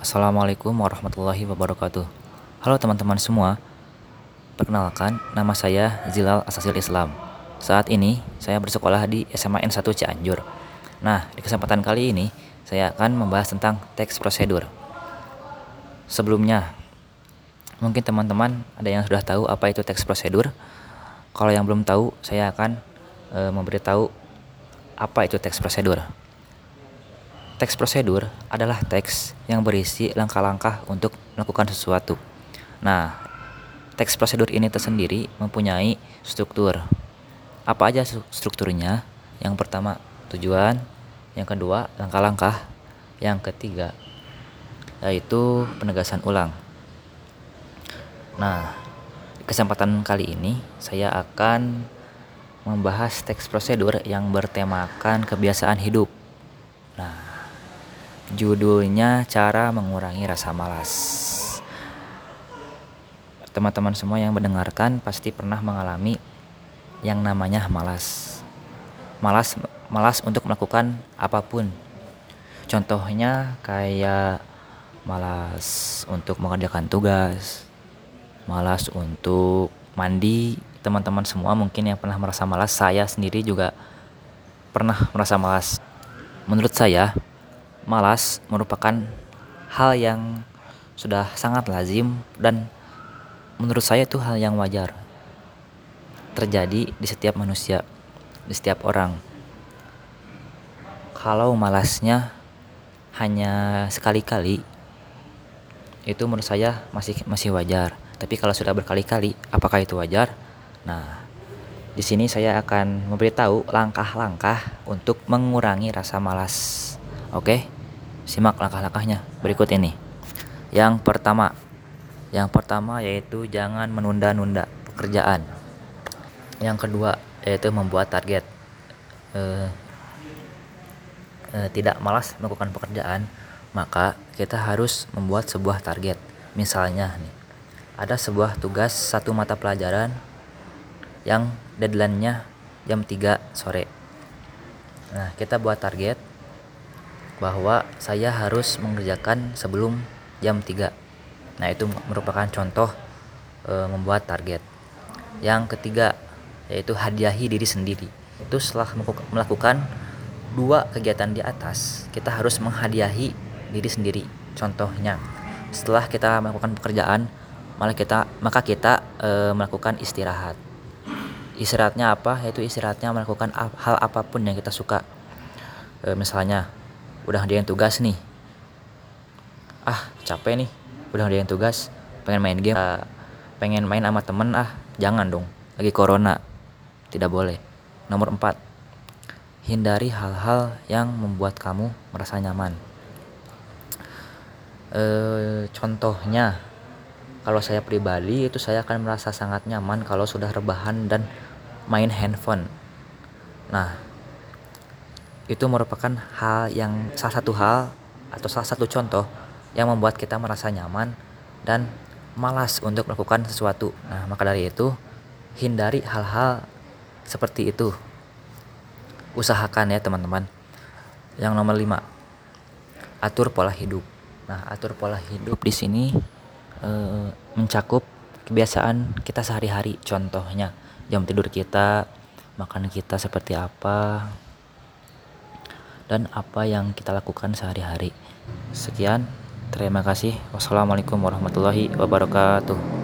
Assalamualaikum warahmatullahi wabarakatuh. Halo teman-teman semua. Perkenalkan, nama saya Zilal Asasil Islam. Saat ini saya bersekolah di SMA N1 Cianjur. Nah, di kesempatan kali ini saya akan membahas tentang teks prosedur. Sebelumnya, mungkin teman-teman ada yang sudah tahu apa itu teks prosedur. Kalau yang belum tahu, saya akan e, memberitahu apa itu teks prosedur. Teks prosedur adalah teks yang berisi langkah-langkah untuk melakukan sesuatu. Nah, teks prosedur ini tersendiri mempunyai struktur. Apa aja strukturnya? Yang pertama, tujuan, yang kedua, langkah-langkah, yang ketiga, yaitu penegasan ulang. Nah, kesempatan kali ini saya akan membahas teks prosedur yang bertemakan kebiasaan hidup. Nah, Judulnya cara mengurangi rasa malas. Teman-teman semua yang mendengarkan pasti pernah mengalami yang namanya malas. Malas malas untuk melakukan apa pun. Contohnya kayak malas untuk mengerjakan tugas, malas untuk mandi. Teman-teman semua mungkin yang pernah merasa malas, saya sendiri juga pernah merasa malas. Menurut saya, malas merupakan hal yang sudah sangat lazim dan menurut saya itu hal yang wajar terjadi di setiap manusia, di setiap orang. Kalau malasnya hanya sekali-kali itu menurut saya masih masih wajar. Tapi kalau sudah berkali-kali, apakah itu wajar? Nah, di sini saya akan memberitahu langkah-langkah untuk mengurangi rasa malas. Oke, simak langkah-langkahnya berikut ini. Yang pertama, yang pertama yaitu jangan menunda-nunda pekerjaan. Yang kedua yaitu membuat target. E, e, tidak malas melakukan pekerjaan, maka kita harus membuat sebuah target. Misalnya nih, ada sebuah tugas satu mata pelajaran yang deadline-nya jam 3 sore. Nah, kita buat target bahwa saya harus mengerjakan sebelum jam 3. Nah, itu merupakan contoh e, membuat target. Yang ketiga yaitu hadiahi diri sendiri. Itu setelah melakukan dua kegiatan di atas, kita harus menghadiahi diri sendiri. Contohnya, setelah kita melakukan pekerjaan, malah kita maka kita e, melakukan istirahat. Istirahatnya apa? Yaitu istirahatnya melakukan hal apa pun yang kita suka. E, misalnya udah yang tugas nih. Ah capek nih. Udah yang tugas. Pengen main game. Uh, pengen main sama temen. Ah jangan dong. Lagi corona. Tidak boleh. Nomor 4 hindari hal-hal yang membuat kamu merasa nyaman. E, contohnya kalau saya pribadi itu saya akan merasa sangat nyaman kalau sudah rebahan dan main handphone. Nah itu merupakan hal yang salah satu hal atau salah satu contoh yang membuat kita merasa nyaman dan malas untuk melakukan sesuatu. Nah, maka dari itu hindari hal-hal seperti itu. Usahakan ya teman-teman. Yang nomor 5. Atur pola hidup. Nah, atur pola hidup di sini e, mencakup kebiasaan kita sehari-hari. Contohnya jam tidur kita, makan kita seperti apa, dan apa yang kita lakukan sehari-hari. Sekian, terima kasih. Wassalamualaikum warahmatullahi wabarakatuh.